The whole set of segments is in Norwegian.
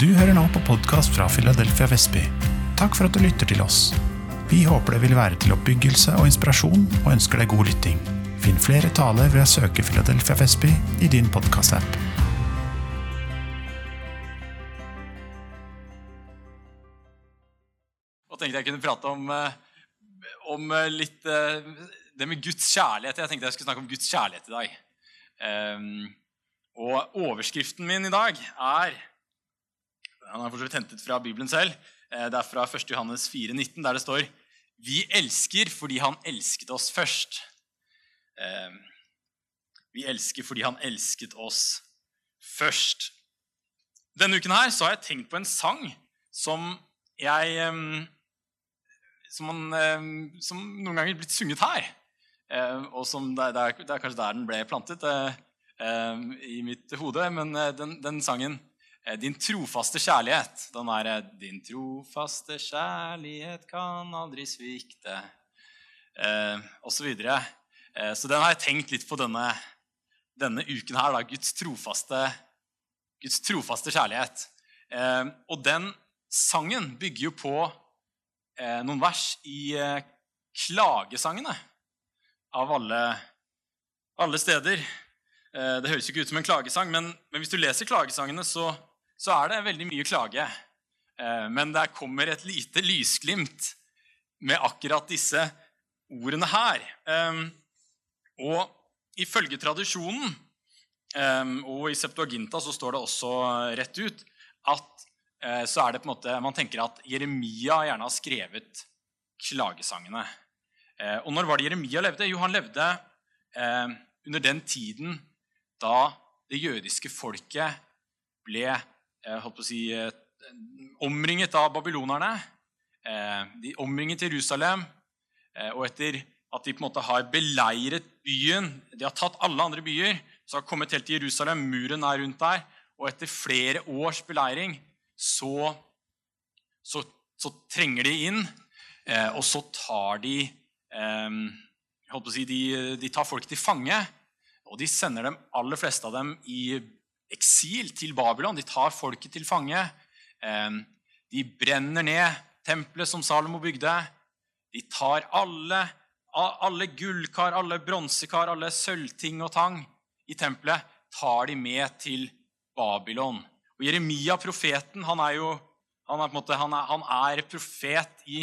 Du hører nå på podkast fra Philadelphia Vestby. Takk for at du lytter til oss. Vi håper det vil være til oppbyggelse og inspirasjon, og ønsker deg god lytting. Finn flere taler ved å søke Philadelphia Vestby i din podkastapp. Og tenkte jeg kunne prate om, eh, om eh, litt eh, det med Guds kjærlighet. Jeg tenkte jeg skulle snakke om Guds kjærlighet i dag. Ehm, og overskriften min i dag er Den er for hentet fra Bibelen selv. Det er fra 1. Johannes 4, 19, der det står Vi elsker fordi Han elsket oss først. Ehm, vi elsker fordi Han elsket oss først. Denne uken her så har jeg tenkt på en sang som jeg ehm, som, man, eh, som, noen ganger blitt sunget her. Eh, og som det, er, det, er, kanskje der den ble plantet eh, i mitt hode. Men den, den, sangen 'Din trofaste kjærlighet' den er 'Din trofaste kjærlighet kan aldri svikte' og så videre. Så den har jeg tenkt litt på denne, denne uken her. Da, Guds, trofaste, Guds trofaste kjærlighet. Og den sangen bygger jo på eh, noen vers i eh, klagesangene av alle, alle steder. Eh, det høres jo ikke ut som en klagesang, men, men hvis du leser klagesangene, så, så, er det veldig mye klage. Eh, men der kommer et lite lysglimt med akkurat disse ordene her. Eh, og ifølge tradisjonen eh, og i Septuaginta så står det også rett ut at så er det på en måte, man tenker at Jeremia gjerne har skrevet klagesangene. Og når var det Jeremia levde? Jo, han levde under den tiden da det jødiske folket ble holdt på å si, omringet av babylonerne. De omringet Jerusalem. Og etter at de på en måte har beleiret byen, de har tatt alle andre byer, så har de kommet helt til Jerusalem, muren er rundt der, og etter flere års beleiring så, så, så trenger de inn, eh, og så tar de eh, si, de, de, tar folk til fange. Og de sender dem, aller fleste av dem i eksil til Babylon. De tar folket til fange. De brenner ned tempelet som Salomo bygde. De tar alle, alle gullkar, alle bronsekar, alle sølvting og tang i tempelet tar de med til Babylon. Og Jeremia, profeten, han er jo han er, måte, han er, han er profet i,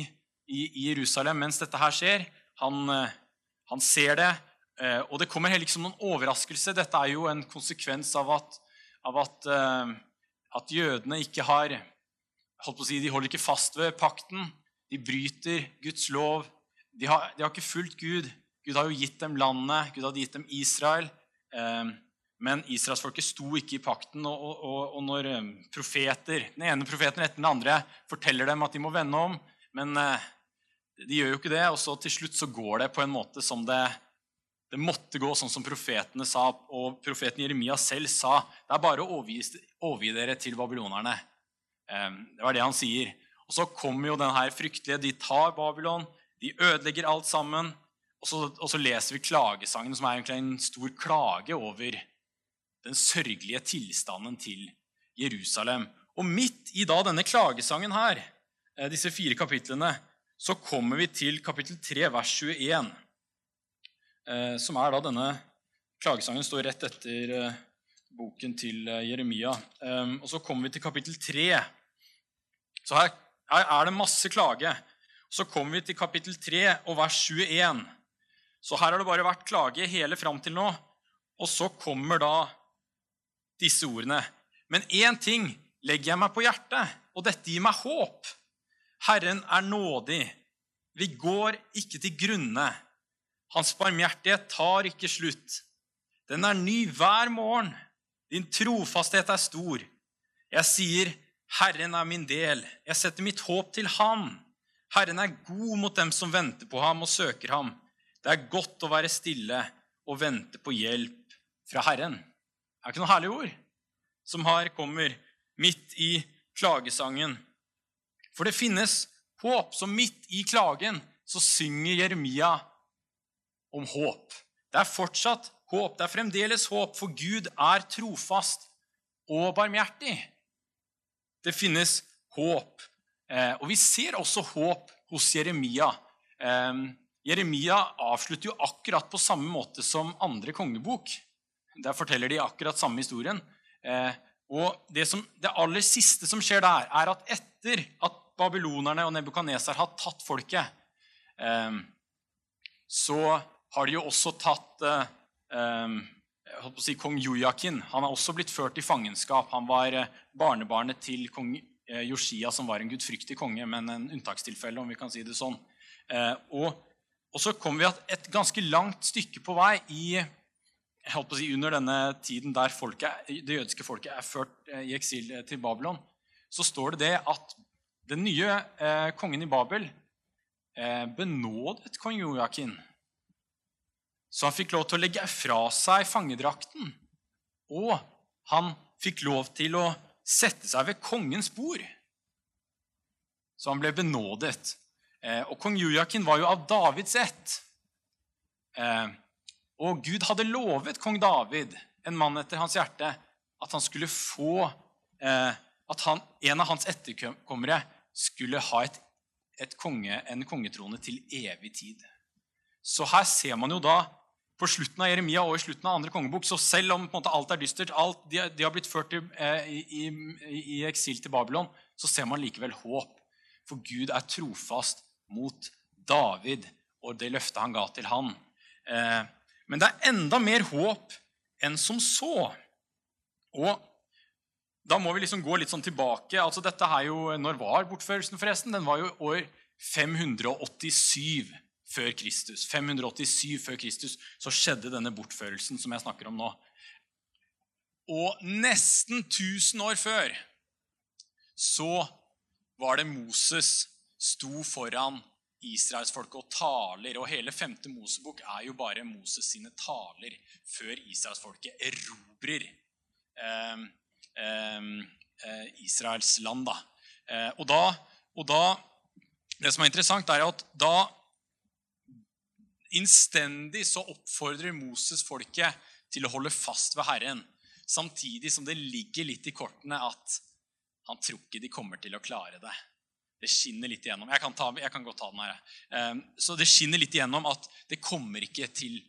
i, i, Jerusalem mens dette her skjer. Han, eh, han, ser det, eh, og det kommer heller ikke som noen overraskelse. Dette er jo en konsekvens av at, av at, eh, at jødene ikke har holdt på å si, De holder ikke fast ved pakten. De bryter Guds lov. De har, de har ikke fulgt Gud. Gud har jo gitt dem landet. Gud hadde gitt dem Israel. Men israelsfolket sto ikke i pakten. Og, og, og, når eh, profeter, den ene profeten etter den andre forteller dem at de må vende om, men eh, de gjør jo ikke det, og så til slutt så går det på en måte som det, det måtte gå, sånn som profetene sa, og profeten Jeremia selv sa. Det er bare å overgi, dere til babylonerne. Det var det han sier. Og så kommer jo den her fryktelige De tar Babylon, de ødelegger alt sammen. Og så, og så leser vi klagesangen, som er egentlig en stor klage over den sørgelige tilstanden til Jerusalem. Og midt i da denne klagesangen her, eh, disse fire kapitlene, så kommer vi til kapittel 3, vers 21, eh, som er da denne klagesangen står rett etter eh, boken til Jeremia. Og så kommer vi til kapittel 3. Så her, her er det masse klage. Så kommer vi til kapittel 3 og vers 21. Så her har det bare vært klage hele fram til nå. Og så kommer da disse ordene. Men én ting legger jeg meg på hjertet, og dette gir meg håp. Herren er nådig. Vi går ikke til grunne. Hans barmhjertighet tar ikke slutt. Den er ny hver morgen. Din trofasthet er stor. Jeg sier, Herren er min del. Jeg setter mitt håp til Ham. Herren er god mot dem som venter på ham og søker ham. Det er godt å være stille og vente på hjelp fra Herren. Det er ikke noe herlig ord som her kommer midt i klagesangen. For det finnes håp, så midt i klagen så synger Jeremia om håp. Det er fortsatt håp. Det er fremdeles håp, for Gud er trofast og barmhjertig. det finnes håp. Eh, og vi ser også håp hos Jeremia. Eh, Jeremia avslutter jo akkurat på samme måte som andre kongebok. Der forteller de akkurat samme historien. Eh, og det, som, det, aller siste som skjer der, er at etter at babylonerne og Nebukadnesar har tatt folket, så har de jo også tatt eh, eh si, kong Jojakin. Han er også blitt ført i fangenskap. Han var eh, barnebarnet til kong eh, Josia, som var en gudfryktig konge, men en unntakstilfelle, om vi kan si det sånn. Og, og så kommer vi et ganske langt stykke på vei i si, under denne tiden der folket, det jødiske folket er ført eh, i eksil eh, til Babylon, så står det det at den nye eh, kongen i Babel eh, benådet kong Joakin. Så han fikk lov til å legge fra seg fangedrakten. Og han fikk lov til å sette seg ved kongens bord. Så han ble benådet. Eh, og kong Joakin var jo av Davids ett. Eh, og Gud hadde lovet kong David, en mann etter hans hjerte, at han skulle få eh, At han, en av hans etterkommere skulle ha et, et konge, en kongetrone til evig tid. Så her ser man jo da på slutten av Jeremia og i slutten av andre kongebok, så selv om måte, alt er dystert, alt, de, de, har blitt ført eh, i, i, i, eksil til Babylon, så ser man likevel håp. For Gud er trofast mot David og det løftet han ga til han. Eh, men det er enda mer håp enn som så. Og da må vi liksom gå litt sånn tilbake. Altså dette er jo, Når var bortførelsen, forresten? Den var jo år 587 før Kristus. 587 før Kristus så skjedde denne bortførelsen som jeg snakker om nå. Og nesten 1000 år før så var det Moses sto foran israelsfolket og taler. Og hele femte Mosebok er jo bare Moses sine taler før israelsfolket erobrer eh, eh, Israels land. Da. Eh, og, da, og da Det som er interessant, er at da innstendig så oppfordrer Moses folket til å holde fast ved Herren, samtidig som det ligger litt i kortene at han tror ikke de kommer til å klare det det skinner litt igjennom. Jeg kan, ta, jeg kan godt ta den her. Um, så det skinner litt igjennom at det kommer ikke til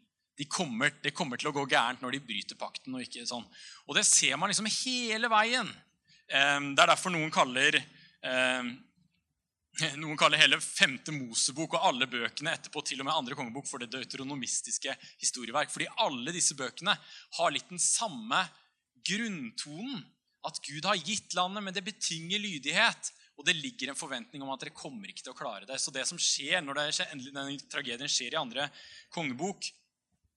de kommer, Det kommer til å gå gærent når de bryter pakten. Og ikke sånn. Og det ser man liksom hele veien. Um, det er derfor noen kaller um, noen kaller hele femte Mosebok og alle bøkene etterpå til og med andre kongebok for det deuteronomistiske historieverk. Fordi alle disse bøkene har litt den samme grunntonen. At Gud har gitt landet, men det betinger lydighet. Og det ligger en forventning om at dere kommer ikke til å klare det. Så det som skjer når denne tragedien skjer i andre kongebok,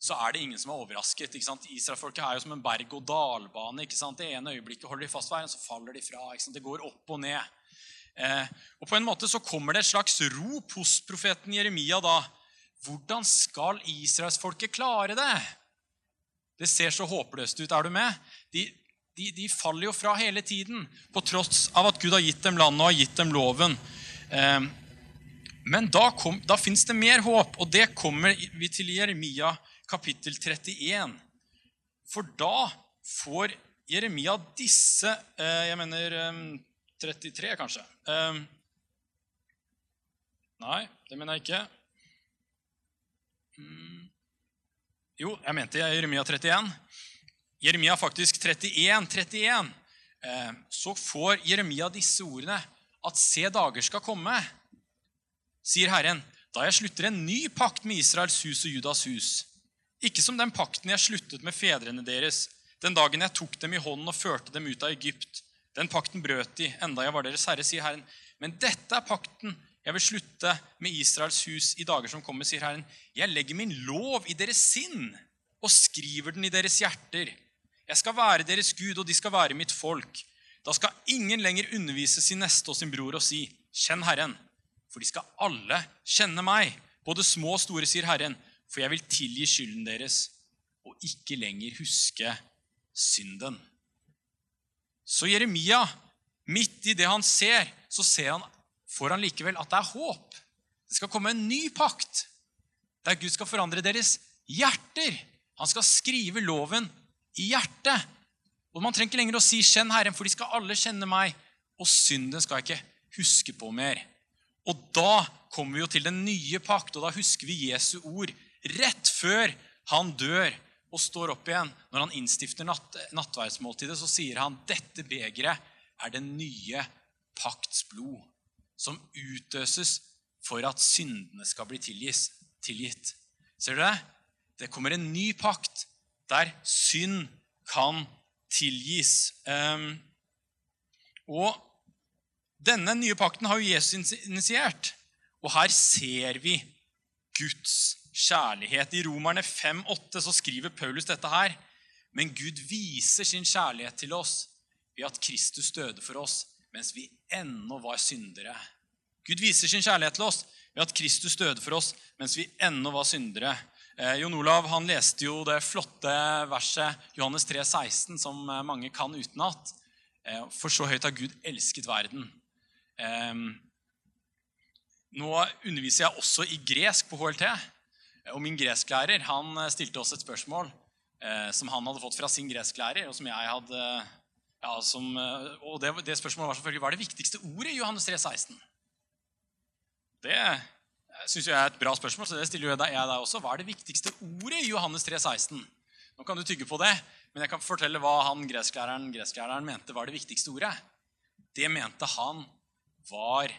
så er det ingen som er overrasket. Israelfolket er jo som en berg-og-dal-bane. Det ene øyeblikket holder de fast veien, så faller de fra. Det går opp og ned. Eh, og På en måte så kommer det et slags rop hos profeten Jeremia da. Hvordan skal israelsfolket klare det? Det ser så håpløst ut. Er du med? De, de, de, faller jo fra hele tiden, på tross av at Gud har gitt dem landet og har gitt dem loven. Eh, men da, kom, da fins det mer håp, og det kommer vi til Jeremia kapittel 31. For da får Jeremia disse eh, Jeg mener 33, eh, kanskje. Nei, det mener jeg ikke. Mm. Jo, jeg mente Jeremia 31. Jeremia faktisk 31, 31, eh, så får Jeremia disse ordene at se dager skal komme, sier Herren, da jeg slutter en ny pakt med Israels hus og Judas hus. Ikke som den pakten jeg sluttet med fedrene deres, den dagen jeg tok dem i hånden og førte dem ut av Egypt. Den pakten brøt de, enda jeg var deres herre, sier Herren. Men dette er pakten jeg vil slutte med Israels hus i dager som kommer, sier Herren. Jeg legger min lov i deres sinn og skriver den i deres hjerter. Jeg skal være deres Gud, og de skal være mitt folk. Da skal ingen lenger undervise sin neste og sin bror og si, 'Kjenn Herren', for de skal alle kjenne meg, både små og store, sier Herren, for jeg vil tilgi skylden deres og ikke lenger huske synden. Så Jeremia, midt i det han ser, så ser han, får han likevel at det er håp. Det skal komme en ny pakt der Gud skal forandre deres hjerter. Han skal skrive loven i hjertet. Og Man trenger ikke lenger å si 'kjenn Herren', for de skal alle kjenne meg, og synden skal jeg ikke huske på mer. Og da kommer vi jo til den nye pakt, og da husker vi Jesu ord rett før han dør og står opp igjen. Når han innstifter natt, nattverdsmåltidet, så sier han dette begeret er den nye pakts blod, som utøses for at syndene skal bli tilgis, tilgitt. Ser du det? Det kommer en ny pakt der synd kan tilgis. Um, og denne nye pakten har jo Jesus initiert. Og her ser vi Guds kjærlighet. I Romerne 5,8 så skriver Paulus dette her. Men Gud viser sin kjærlighet til oss ved at Kristus døde for oss mens vi ennå var syndere. Gud viser sin kjærlighet til oss ved at Kristus døde for oss mens vi ennå var syndere. Eh, Jon Olav han leste jo det flotte verset Johannes 3, 16, som eh, mange kan utenat. Eh, for så høyt har Gud elsket verden. Eh, nå underviser jeg også i gresk på HLT. Og min gresklærer han eh, stilte oss et spørsmål eh, som han hadde fått fra sin gresklærer, og som jeg hadde ja, som, Og det, det, spørsmålet var selvfølgelig hva er det viktigste ordet i Johannes 3, 16? Det syns jeg er et bra spørsmål, så det stiller jeg deg også. Hva er det viktigste ordet i Johannes 3, 16? Nå kan du tygge på det, men jeg kan fortelle hva han gresklæreren, gresklæreren mente var det viktigste ordet. Det mente han var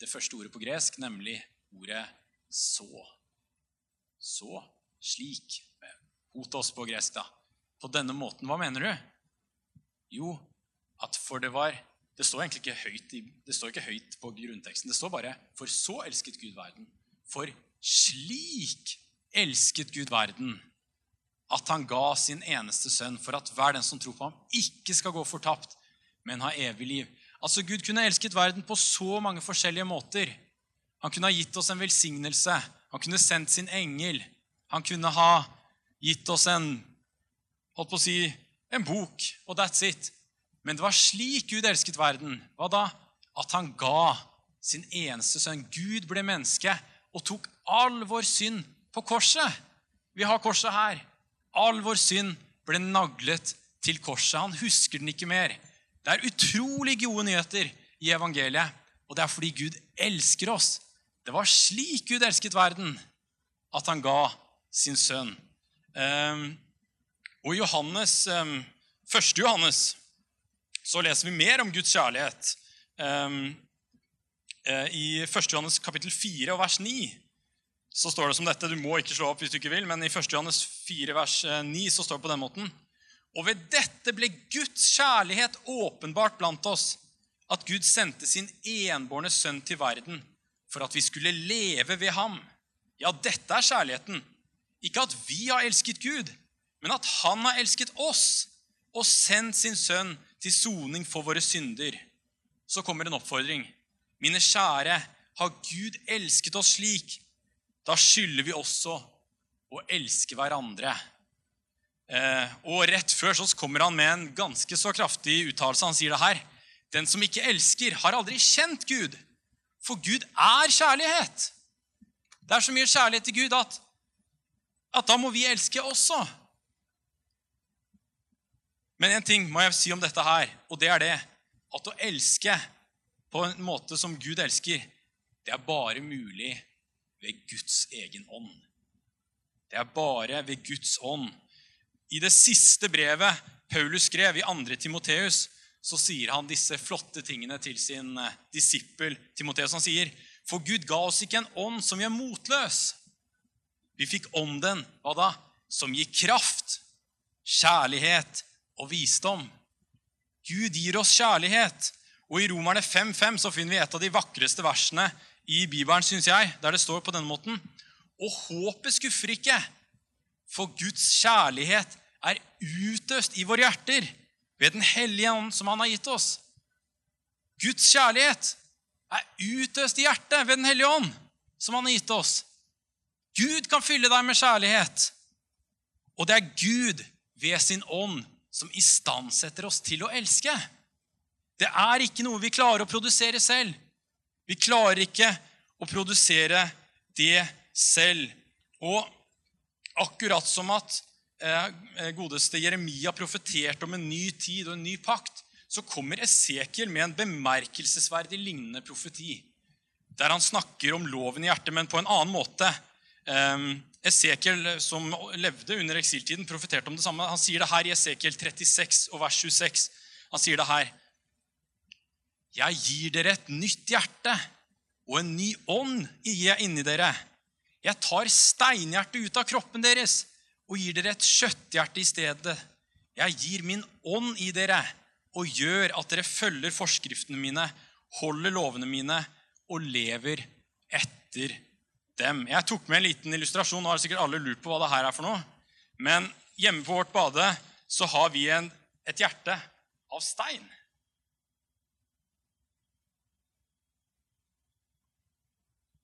det første ordet på gresk, nemlig ordet så. Så. Slik. Hotos på gresk, da. På denne måten. Hva mener du? Jo, at for det var Det står egentlig ikke høyt, det står ikke høyt på grunnteksten. Det står bare 'For så elsket Gud verden'. For slik elsket Gud verden at han ga sin eneste sønn for at hver den som tror på ham, ikke skal gå fortapt, men ha evig liv. Altså, Gud kunne elsket verden på så mange forskjellige måter. Han kunne ha gitt oss en velsignelse. Han kunne sendt sin engel. Han kunne ha gitt oss en holdt på å si, en bok, og that's it. Men det var slik Gud elsket verden. Hva da? At han ga sin eneste sønn. Gud ble menneske og tok all vår synd på korset. Vi har korset her. All vår synd ble naglet til korset. Han husker den ikke mer. Det er utrolig gode nyheter i evangeliet, og det er fordi Gud elsker oss. Det var slik Gud elsket verden, at han ga sin sønn. Um, og i Johannes, um, 1. Johannes så leser vi mer om Guds kjærlighet. Um, uh, I 1. Johannes kapittel 4 og vers 9 så står det som dette. Du må ikke slå opp hvis du ikke vil, men i 1. Johannes 4 vers 9 eh, så står det på den måten. Og ved dette ble Guds kjærlighet åpenbart blant oss, at Gud sendte sin enbårne sønn til verden for at vi skulle leve ved ham. Ja, dette er kjærligheten. Ikke at vi har elsket Gud, men at han har elsket oss og sendt sin sønn til soning for våre synder. Så kommer en oppfordring. Mine kjære, har Gud elsket oss slik, da skylder vi også å elske hverandre. Eh, og rett før så kommer han med en ganske så kraftig uttalelse. Han sier det her. Den som ikke elsker, har aldri kjent Gud. For Gud er kjærlighet. Det er så mye kjærlighet til Gud at, at da må vi elske også. Men én ting må jeg si om dette her, og det er det at å elske på en måte som Gud elsker, det er bare mulig ved Guds egen ånd. Det er bare ved Guds ånd i det siste brevet Paulus skrev, i 2. Timoteus, så sier han disse flotte tingene til sin eh, disippel Timoteus. Han sier, 'For Gud ga oss ikke en ånd som gjør motløs.' Vi fikk ånden, hva da? Som gir kraft, kjærlighet og visdom. Gud gir oss kjærlighet. Og i Romerne 5.5 så finner vi et av de vakreste versene i Bibelen, syns jeg, der det står på denne måten. Og håpet skuffer ikke, for Guds kjærlighet er utøst i våre hjerter ved Den hellige ånd som han har gitt oss. Guds kjærlighet er utøst i hjertet ved Den hellige ånd som han har gitt oss. Gud kan fylle deg med kjærlighet. Og det er Gud ved sin ånd som istandsetter oss til å elske. Det er ikke noe vi klarer å produsere selv. Vi klarer ikke å produsere det selv. Og akkurat som at godeste Jeremia profeterte om en ny tid og en ny pakt, så kommer Esekiel med en bemerkelsesverdig lignende profeti. Der han snakker om loven i hjertet, men på en annen måte. Um, Esekiel, som levde under eksiltiden, profeterte om det samme. Han sier det her i Esekiel 36 og vers 26. Han sier det her. Jeg gir dere et nytt hjerte, og en ny ånd gir jeg inni dere. Jeg tar steinhjertet ut av kroppen deres og gir dere et kjøtthjerte i stedet. Jeg gir min ånd i dere og gjør at dere følger forskriftene mine, holder lovene mine og lever etter dem. Jeg tok med en liten illustrasjon. Nå har sikkert alle lurt på hva det her er for noe. Men hjemme på vårt bade så har vi en, et hjerte av stein.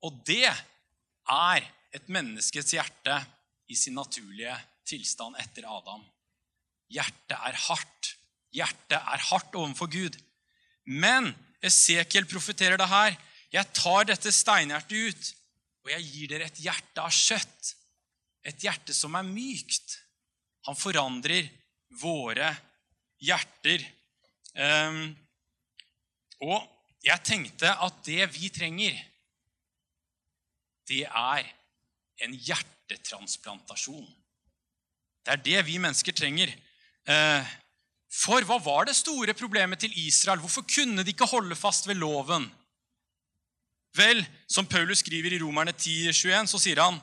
Og det er et menneskets hjerte i sin naturlige tilstand etter Adam. Hjertet er hardt. Hjertet er hardt overfor Gud. Men Esekiel profeterer det her. Jeg tar dette steinhjertet ut, og jeg gir dere et hjerte av kjøtt. Et hjerte som er mykt. Han forandrer våre hjerter. Um, og jeg tenkte at det vi trenger, det er en hjertetransplantasjon. Det er det vi mennesker trenger. Eh, for hva var det store problemet til Israel? Hvorfor kunne de ikke holde fast ved loven? Vel, som Paulus skriver i Romerne 10, 21, så sier han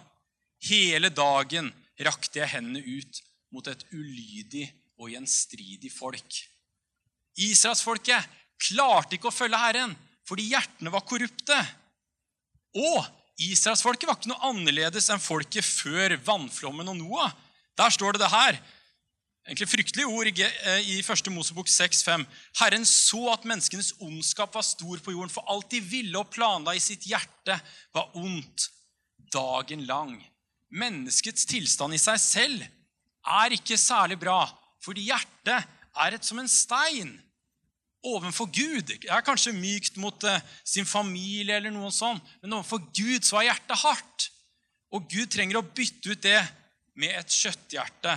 Hele dagen rakte jeg hendene ut mot et ulydig og gjenstridig folk. Israelsfolket klarte ikke å følge Herren fordi hjertene var korrupte. Og Israelsfolket var ikke noe annerledes enn folket før vannflommen og Noah. Der står det det her. Egentlig fryktelige ord i 1. Eh, Mosebok 6,5. Herren så at menneskenes ondskap var stor på jorden, for alt de ville og planla i sitt hjerte, var ondt dagen lang. Menneskets tilstand i seg selv er ikke særlig bra, fordi hjertet er et som en stein overfor Gud er kanskje mykt mot uh, sin familie, eller noe sånt, men overfor Gud så er hjertet hardt. Og Gud trenger å bytte ut det med et kjøtthjerte.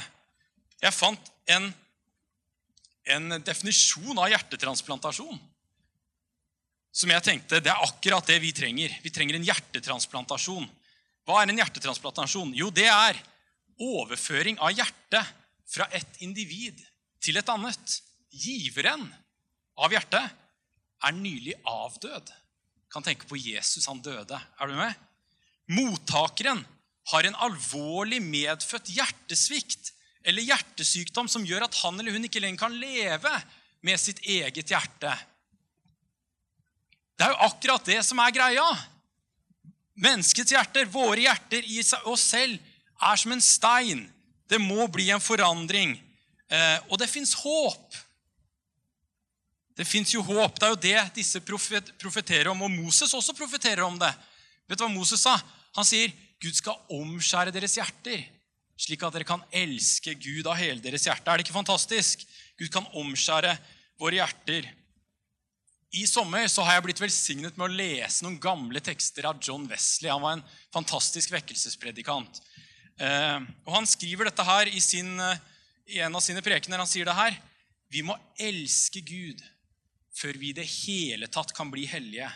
Jeg fant en, en definisjon av hjertetransplantasjon som jeg tenkte det er akkurat det vi trenger. Vi trenger en hjertetransplantasjon. Hva er en hjertetransplantasjon? Jo, det er overføring av hjertet fra et individ til et annet. Giveren av hjertet er nylig avdød. Kan tenke på Jesus, han døde. Er du med? Mottakeren har en alvorlig medfødt hjertesvikt eller hjertesykdom som gjør at han eller hun ikke lenger kan leve med sitt eget hjerte. Det er jo akkurat det som er greia. Menneskets hjerter, våre hjerter i oss selv, er som en stein. Det må bli en forandring. Eh, og det fins håp. Det fins jo håp. Det er jo det disse profet, profeterer om. Og Moses også profeterer om det. Vet du hva Moses sa? Han sier Gud skal omskjære deres hjerter, slik at dere kan elske Gud av hele deres hjerte. Er det ikke fantastisk? Gud kan omskjære våre hjerter. I sommer så har jeg blitt velsignet med å lese noen gamle tekster av John Wesley. Han var en fantastisk vekkelsespredikant. Eh, og Han skriver dette her i, sin, eh, i en av sine prekener. Han sier det her. Vi må elske Gud før vi i det hele tatt kan bli hellige.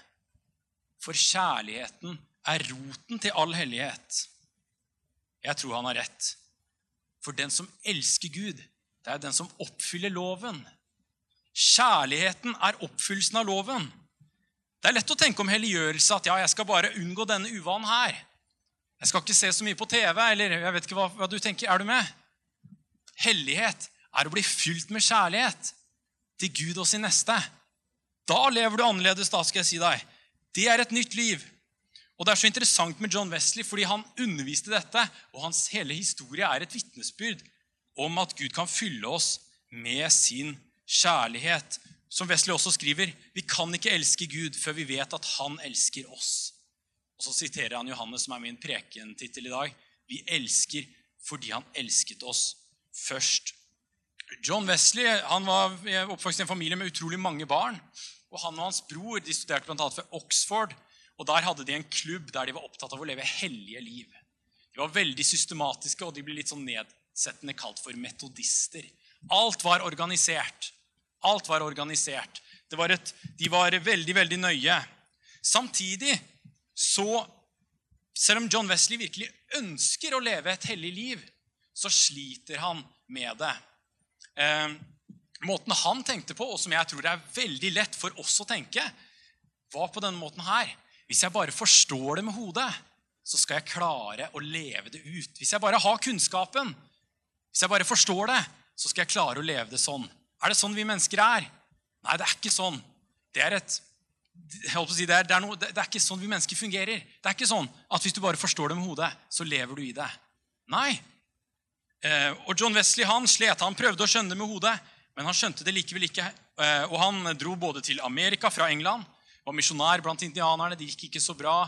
For kjærligheten er roten til all hellighet. Jeg tror han har rett. For den som elsker Gud, det er den som oppfyller loven. Kjærligheten er oppfyllelsen av loven. Det er lett å tenke om helliggjørelse at ja, jeg skal bare unngå denne uvanen her. Jeg skal ikke se så mye på TV, eller jeg vet ikke hva, hva du tenker. Er du med? Hellighet er å bli fylt med kjærlighet til Gud og sin neste. Da lever du annerledes, da, skal jeg si deg. Det er et nytt liv. Og Det er så interessant med John Wesley, fordi han underviste dette, og hans hele historie er et vitnesbyrd om at Gud kan fylle oss med sin kjærlighet. Som Wesley også skriver, vi kan ikke elske Gud før vi vet at han elsker oss. Og Så siterer han Johannes, som er min prekentittel i dag. Vi elsker fordi han elsket oss først. John Wesley han var oppvokst i en familie med utrolig mange barn. og Han og hans bror de studerte bl.a. ved Oxford. og Der hadde de en klubb der de var opptatt av å leve hellige liv. De var veldig systematiske, og de ble litt sånn nedsettende kalt for metodister. Alt var organisert. Alt var organisert. Var et, de var veldig, veldig nøye. Samtidig så Selv om John Wesley virkelig ønsker å leve et hellig liv, så sliter han med det. Eh, måten han tenkte på, og som jeg tror det er veldig lett for oss å tenke, var på denne måten her. Hvis jeg bare forstår det med hodet, så skal jeg klare å leve det ut. Hvis jeg bare har kunnskapen, hvis jeg bare forstår det, så skal jeg klare å leve det sånn. Er det sånn vi mennesker er? Nei, det er ikke sånn. Det er et Si, det, er, det, er noe, det, er, ikke sånn vi mennesker fungerer. Det er ikke sånn at hvis du bare forstår det med hodet, så lever du i det. Nei. Eh, og John Wesley han slet. Han prøvde å skjønne det med hodet, men han skjønte det likevel ikke. Eh, og han dro både til Amerika fra England, var misjonær blant indianerne. Det gikk ikke så bra.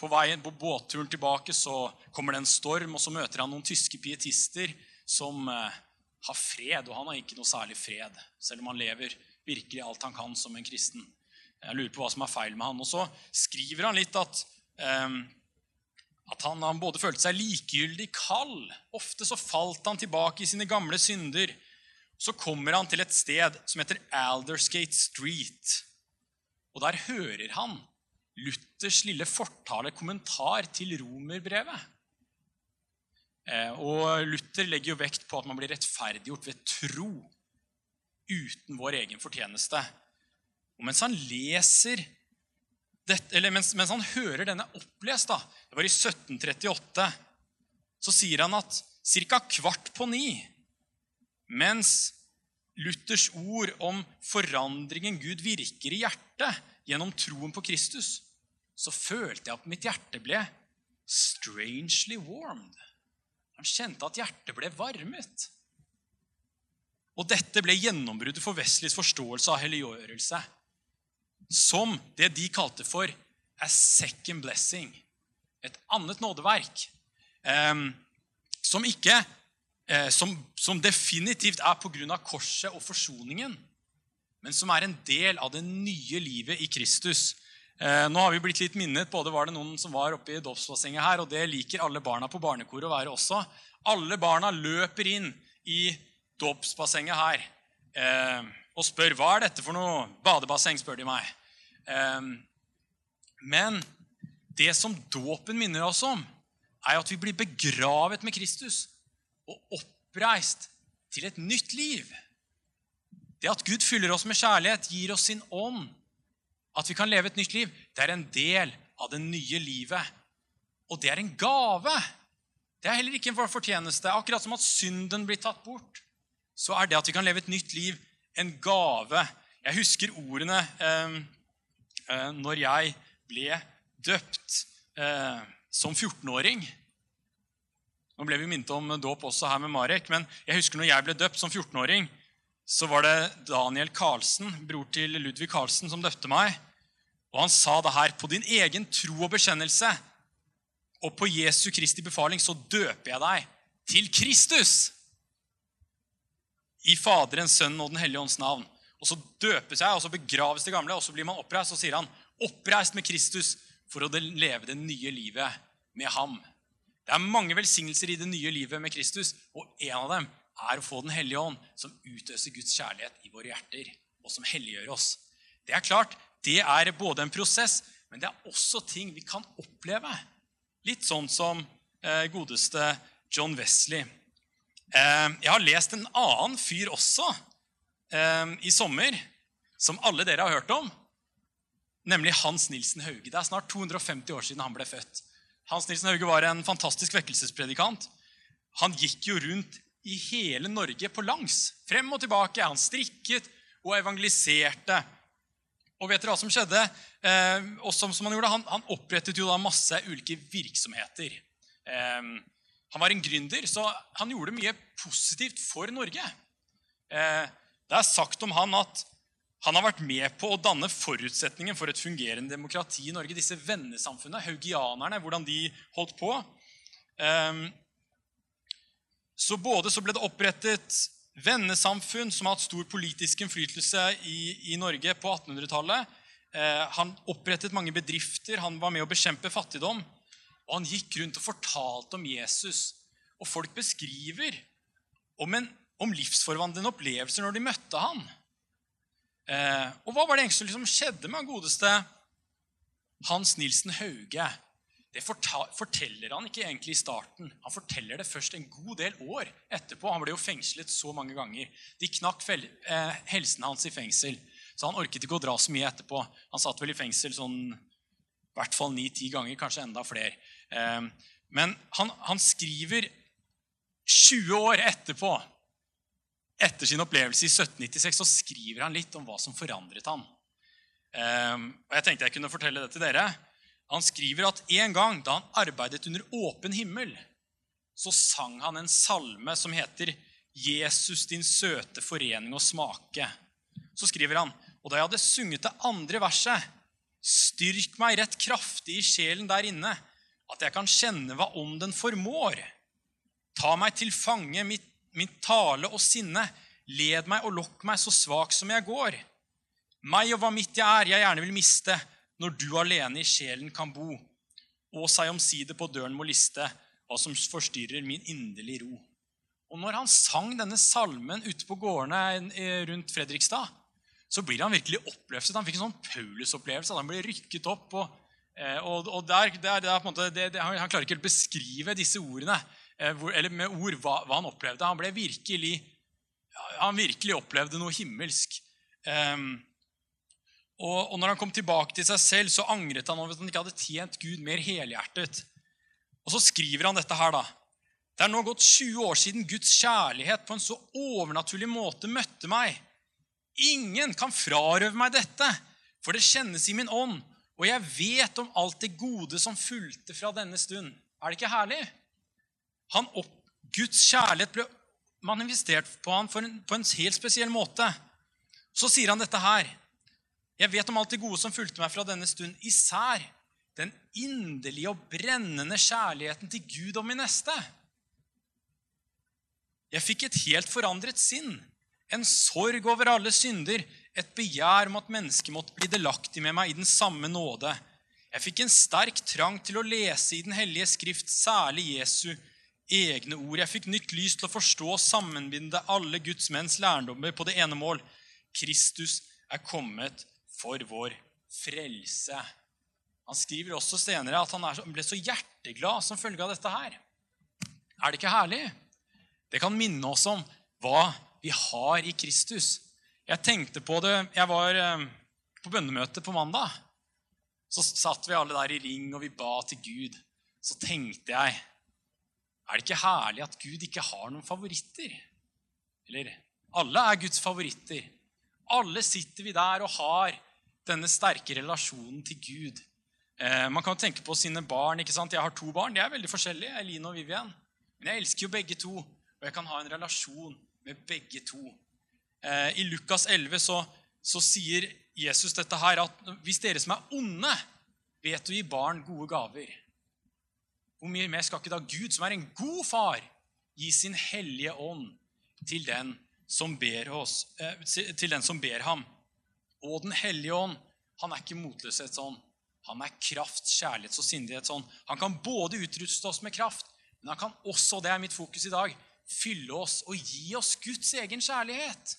På veien på båtturen tilbake så kommer det en storm, og så møter han noen tyske pietister som eh, har fred. Og han har ikke noe særlig fred, selv om han lever virkelig alt han kan som en kristen. Jeg lurer på hva som er feil med han. Og så skriver han litt at, um, at han, han, både følte seg likegyldig kald. Ofte så falt han tilbake i sine gamle synder. Så kommer han til et sted som heter Aldersgate Street. Og der hører han Luthers lille fortale kommentar til romerbrevet. Eh, og Luther legger jo vekt på at man blir rettferdiggjort ved tro uten vår egen fortjeneste. Og mens han leser dette, mens, mens, han hører denne opplest, da, det var i 1738, så sier han at ca. kvart på ni, mens Luthers ord om forandringen Gud virker i hjertet gjennom troen på Kristus, så følte jeg at mitt hjerte ble strangely warmed. Han kjente at hjertet ble varmet. Og dette ble gjennombruddet for Wesleys forståelse av helliggjørelse som det de kalte for a second blessing. Et annet nådeverk. Eh, som ikke eh, som, som, definitivt er pga. korset og forsoningen, men som er en del av det nye livet i Kristus. Eh, nå har vi blitt litt minnet, både var det noen som var oppe i dåpsbassenget her, og det liker alle barna på barnekoret å være også. Alle barna løper inn i dåpsbassenget her eh, og spør hva er dette for noe badebasseng. spør de meg. Ehm, men det som dåpen minner oss om, er at vi blir begravet med Kristus og oppreist til et nytt liv. Det at Gud fyller oss med kjærlighet, gir oss sin ånd, at vi kan leve et nytt liv, det er en del av det nye livet. Og det er en gave. Det er heller ikke en fortjeneste. Akkurat som at synden blir tatt bort, så er det at vi kan leve et nytt liv, en gave. Jeg husker ordene eh, når jeg ble døpt eh, som 14-åring. Nå ble vi minnet om dåp også her med Marek, men jeg husker når jeg ble døpt som 14-åring, så var det Daniel Karlsen, bror til Ludvig Karlsen, som døpte meg. Og han sa det her på din egen tro og bekjennelse og på Jesu Kristi befaling så døper jeg deg til Kristus. I Faderens, Sønnen og Den hellige ånds navn. Og så døpes jeg, og så begraves det gamle, og så blir man oppreist. Og sier han, 'Oppreist med Kristus for å leve det nye livet med ham'. Det er mange velsignelser i det nye livet med Kristus, og en av dem er å få Den hellige ånd, som utøser Guds kjærlighet i våre hjerter, og som helliggjør oss. Det er klart, det er både en prosess, men det er også ting vi kan oppleve. Litt sånn som eh, godeste John Wesley. Eh, jeg har lest en annen fyr også Ehm, i sommer som alle dere har hørt om, nemlig Hans Nilsen Hauge. Det er snart 250 år siden han ble født. Hans Nilsen Hauge var en fantastisk vekkelsespredikant. Han gikk jo rundt i hele Norge på langs. Frem og tilbake. Han strikket og evangeliserte. Og vet dere hva som skjedde? Eh, som, som han, gjorde, han, han, opprettet jo da masse ulike virksomheter. Eh, han var en gründer, så han gjorde mye positivt for Norge. Eh, det er sagt om han at han har vært med på å danne forutsetningen for et fungerende demokrati i Norge. Disse vennesamfunnene, haugianerne, hvordan de holdt på. Ehm, så både så ble det opprettet vennesamfunn som har hatt stor politisk innflytelse i, i Norge på 1800-tallet. Eh, han opprettet mange bedrifter, han var med å bekjempe fattigdom. Og han gikk rundt og fortalte om Jesus. Og folk beskriver om en om livsforvandlende opplevelser når de møtte han. Eh, og hva var det egentlig som liksom skjedde med han godeste Hans Nilsen Hauge? Det forteller han ikke egentlig i starten. Han forteller det først en god del år etterpå. Han ble jo fengslet så mange ganger. De knakk eh, helsen hans i fengsel, så han orket ikke å dra så mye etterpå. Han satt vel i fengsel sånn i hvert fall ni-ti ganger, kanskje enda flere. Eh, men han, han skriver 20 år etterpå, etter sin opplevelse i 1796, så skriver han litt om hva som forandret han. Um, og Jeg tenkte jeg kunne fortelle det til dere. Han skriver at en gang da han arbeidet under åpen himmel, så sang han en salme som heter 'Jesus, din søte forening og smake'. Så skriver han, og da jeg hadde sunget det andre verset, 'Styrk meg rett kraftig i sjelen der inne', at jeg kan kjenne hva ånden formår. Ta meg til fange, mitt, mitt tale og sinne. Led meg og lokk meg så svak som jeg går. Meg og hva mitt jeg er, jeg gjerne vil miste, når du alene i sjelen kan bo. Og seg omsider på døren må liste hva som forstyrrer min inderlige ro. Og når han sang denne salmen ute på gårdene eh, rundt Fredrikstad, så blir han virkelig oppløftet. Han fikk en sånn Paulus-opplevelse. Han blir rykket opp. og Eh, og, og der, der, der måte, det, det, han klarer ikke å beskrive disse ordene, eller med ord hva, hva, han opplevde. Han ble virkelig, han virkelig opplevde noe himmelsk. Um, og, og, når han kom tilbake til seg selv, så angret han over at han ikke hadde tjent Gud mer helhjertet. Og så skriver han dette her, da. Det er nå gått 20 år siden Guds kjærlighet på en så overnaturlig måte møtte meg. Ingen kan frarøve meg dette, for det kjennes i min ånd og jeg vet om alt det gode som fulgte fra denne stund. Er det ikke herlig? Opp, Guds kjærlighet ble manifestert på ham en, på en helt spesiell måte. Så sier han dette her. Jeg vet om alt det gode som fulgte meg fra denne stund, især den inderlige og brennende kjærligheten til Gud og min neste. Jeg fikk et helt forandret sinn, en sorg over alle synder, et begjær om at mennesket måtte bli delaktig med meg i den samme nåde. Jeg fikk en sterk trang til å lese i Den hellige skrift, særlig Jesu egne ord. Jeg fikk nytt lys til å forstå og sammenbinde alle Guds menns lærdommer på det ene mål. Kristus er kommet for vår frelse. Han skriver også senere at han ble så hjerteglad som følge av dette her. Er det ikke herlig? Det kan minne oss om hva vi har i Kristus. Jeg tenkte på det Jeg var eh, på bønnemøte på mandag. Så satt vi alle der i ring, og vi ba til Gud. Så tenkte jeg Er det ikke herlig at Gud ikke har noen favoritter? Eller alle er Guds favoritter. Alle sitter vi der og har denne sterke relasjonen til Gud. Eh, man kan tenke på sine barn. ikke sant? Jeg har to barn. De er veldig forskjellige. Eline og Vivian. Men jeg elsker jo begge to, og jeg kan ha en relasjon med begge to. Eh, I Lukas 11 så, så, sier Jesus dette her at hvis dere som er onde, vet å gi barn gode gaver Hvor mye mer skal ikke da Gud, som er en god far, gi sin hellige ånd til den som ber, oss, eh, til den som ber ham? Og Den hellige ånd, han er ikke motløshet sånn. Han er kraft, kjærlighet og sindighetsånd. Han kan både utruste oss med kraft, men han kan også, det er mitt fokus i dag, fylle oss og gi oss Guds egen kjærlighet.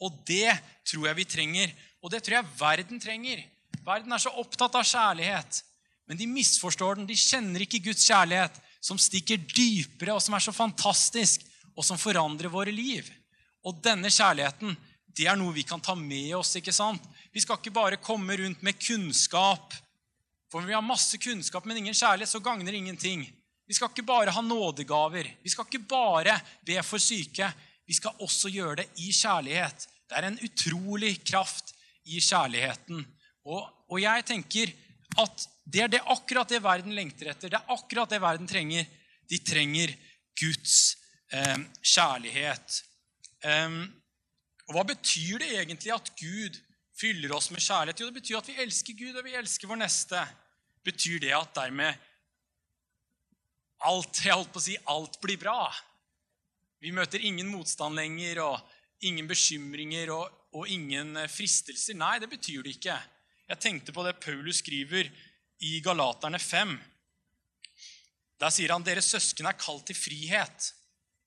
Og det tror jeg vi trenger, og det tror jeg verden trenger. Verden er så opptatt av kjærlighet, men de misforstår den. De kjenner ikke Guds kjærlighet, som stikker dypere, og som er så fantastisk, og som forandrer våre liv. Og denne kjærligheten, det er noe vi kan ta med oss. ikke sant? Vi skal ikke bare komme rundt med kunnskap. For når vi har masse kunnskap, men ingen kjærlighet, så gagner ingenting. Vi skal ikke bare ha nådegaver. Vi skal ikke bare be for syke. Vi skal også gjøre det i kjærlighet. Det er en utrolig kraft i kjærligheten. Og, og jeg tenker at det er det akkurat det verden lengter etter. Det er akkurat det verden trenger. De trenger Guds eh, kjærlighet. Um, og hva betyr det egentlig at Gud fyller oss med kjærlighet? Jo, det betyr at vi elsker Gud, og vi elsker vår neste. Betyr det at dermed alt, jeg holdt på å si, alt blir bra? Vi møter ingen motstand lenger og ingen bekymringer og, og, ingen eh, fristelser. Nei, det betyr det ikke. Jeg tenkte på det Paulus skriver i Galaterne 5. Der sier han deres søsken er kalt til frihet.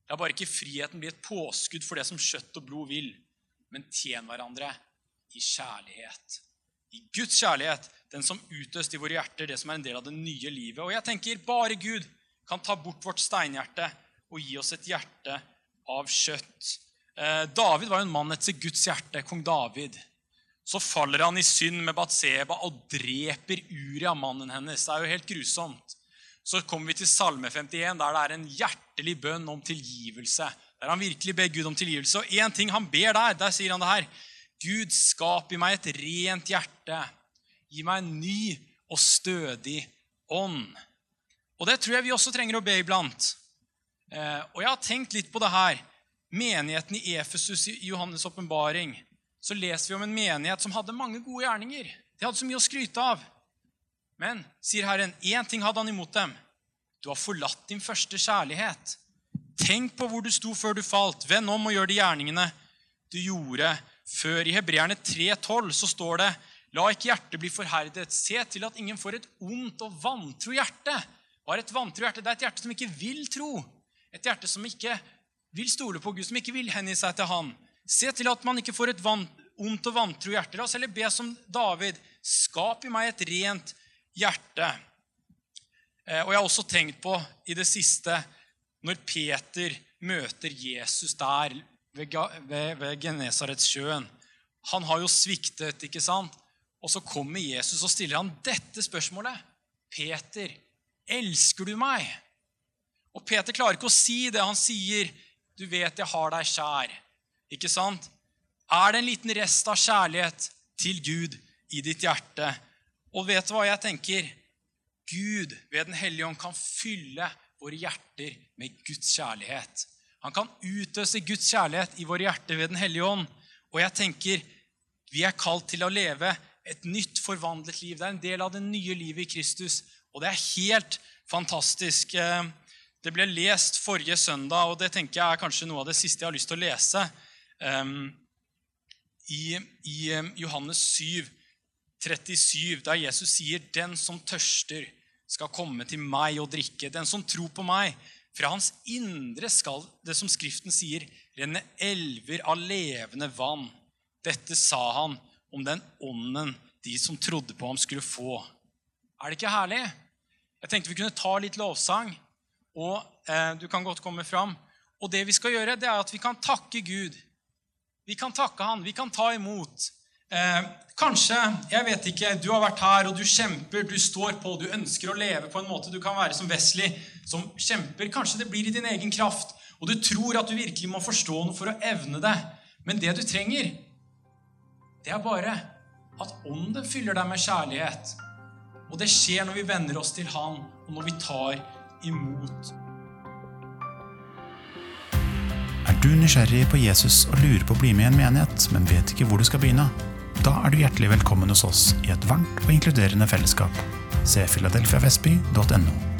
La bare ikke friheten bli et påskudd for det som kjøtt og blod vil, men tjen hverandre i kjærlighet. I Guds kjærlighet, den som utøst i våre hjerter, det som er en del av det nye livet. Og jeg tenker bare Gud kan ta bort vårt steinhjerte og gi oss et hjerte av kjøtt. Eh, David var jo en mann etter Guds hjerte, kong David. Så faller han i synd med Batseba og dreper Uria, mannen hennes. Det er jo helt grusomt. Så kommer vi til Salme 51, der det er en hjertelig bønn om tilgivelse. Der han virkelig ber Gud om tilgivelse. Og én ting han ber der, der sier han det her. Gud, skap i meg et rent hjerte. Gi meg en ny og stødig ånd. Og det tror jeg vi også trenger å be iblant. Eh, og jeg har tenkt litt på det her. Menigheten i Efesus i Johannes' åpenbaring. Så leser vi om en menighet som hadde mange gode gjerninger. De hadde så mye å skryte av. Men, sier Herren, én ting hadde han imot dem. Du har forlatt din første kjærlighet. Tenk på hvor du sto før du falt. Vend om og gjør de gjerningene du gjorde før. I Hebreerne 3,12 så står det La ikke hjertet bli forherdet. Se til at ingen får et ondt og vantro hjerte. Hva er et vantro hjerte? Det er et hjerte som ikke vil tro. Et hjerte som ikke vil stole på Gud, som ikke vil hengi seg til Han. Se til at man ikke får et ondt og vantro hjerte. La oss heller be som David. Skap i meg et rent hjerte. Eh, og jeg har også tenkt på i det siste, når Peter møter Jesus der ved, ved, ved Genesaretsjøen Han har jo sviktet, ikke sant? Og så kommer Jesus og stiller han dette spørsmålet. Peter, elsker du meg? Og Peter klarer ikke å si det. Han sier, 'Du vet jeg har deg kjær.' Ikke sant? Er det en liten rest av kjærlighet til Gud i ditt hjerte? Og vet du hva jeg tenker? Gud ved Den hellige ånd kan fylle våre hjerter med Guds kjærlighet. Han kan utøse Guds kjærlighet i våre hjerter ved Den hellige ånd. Og jeg tenker vi er kalt til å leve et nytt, forvandlet liv. Det er en del av det nye livet i Kristus, og det er helt fantastisk. Eh, det ble lest forrige søndag, og det tenker jeg er kanskje noe av det siste jeg har lyst til å lese. Eh, I, i eh, Johannes 7, 37, der Jesus sier, 'Den som tørster, skal komme til meg og drikke.' 'Den som tror på meg, fra hans indre skal det som Skriften sier, renne elver av levende vann. Dette sa han om den ånden de som trodde på ham, skulle få. Er det ikke herlig? Jeg tenkte vi kunne ta litt lovsang, og eh, du kan godt komme fram. Og det vi skal gjøre, det er at vi kan takke Gud. Vi kan takke Han, vi kan ta imot. Eh, kanskje, jeg vet ikke, du har vært her, og du kjemper, du står på, du ønsker å leve på en måte du kan være som Wesley, som kjemper. Kanskje det blir i din egen kraft, og du tror at du virkelig må forstå noe for å evne det. Men det du trenger, det er bare at ånden fyller deg med kjærlighet. Og det skjer når vi venner oss til Han, og når vi tar imot. Du nysgjerrig på Jesus og lurer på å bli med i en menighet, men vet ikke hvor du skal begynne? Da er du hjertelig velkommen hos oss i et varmt og inkluderende fellesskap. Se filadelfiavestby.no.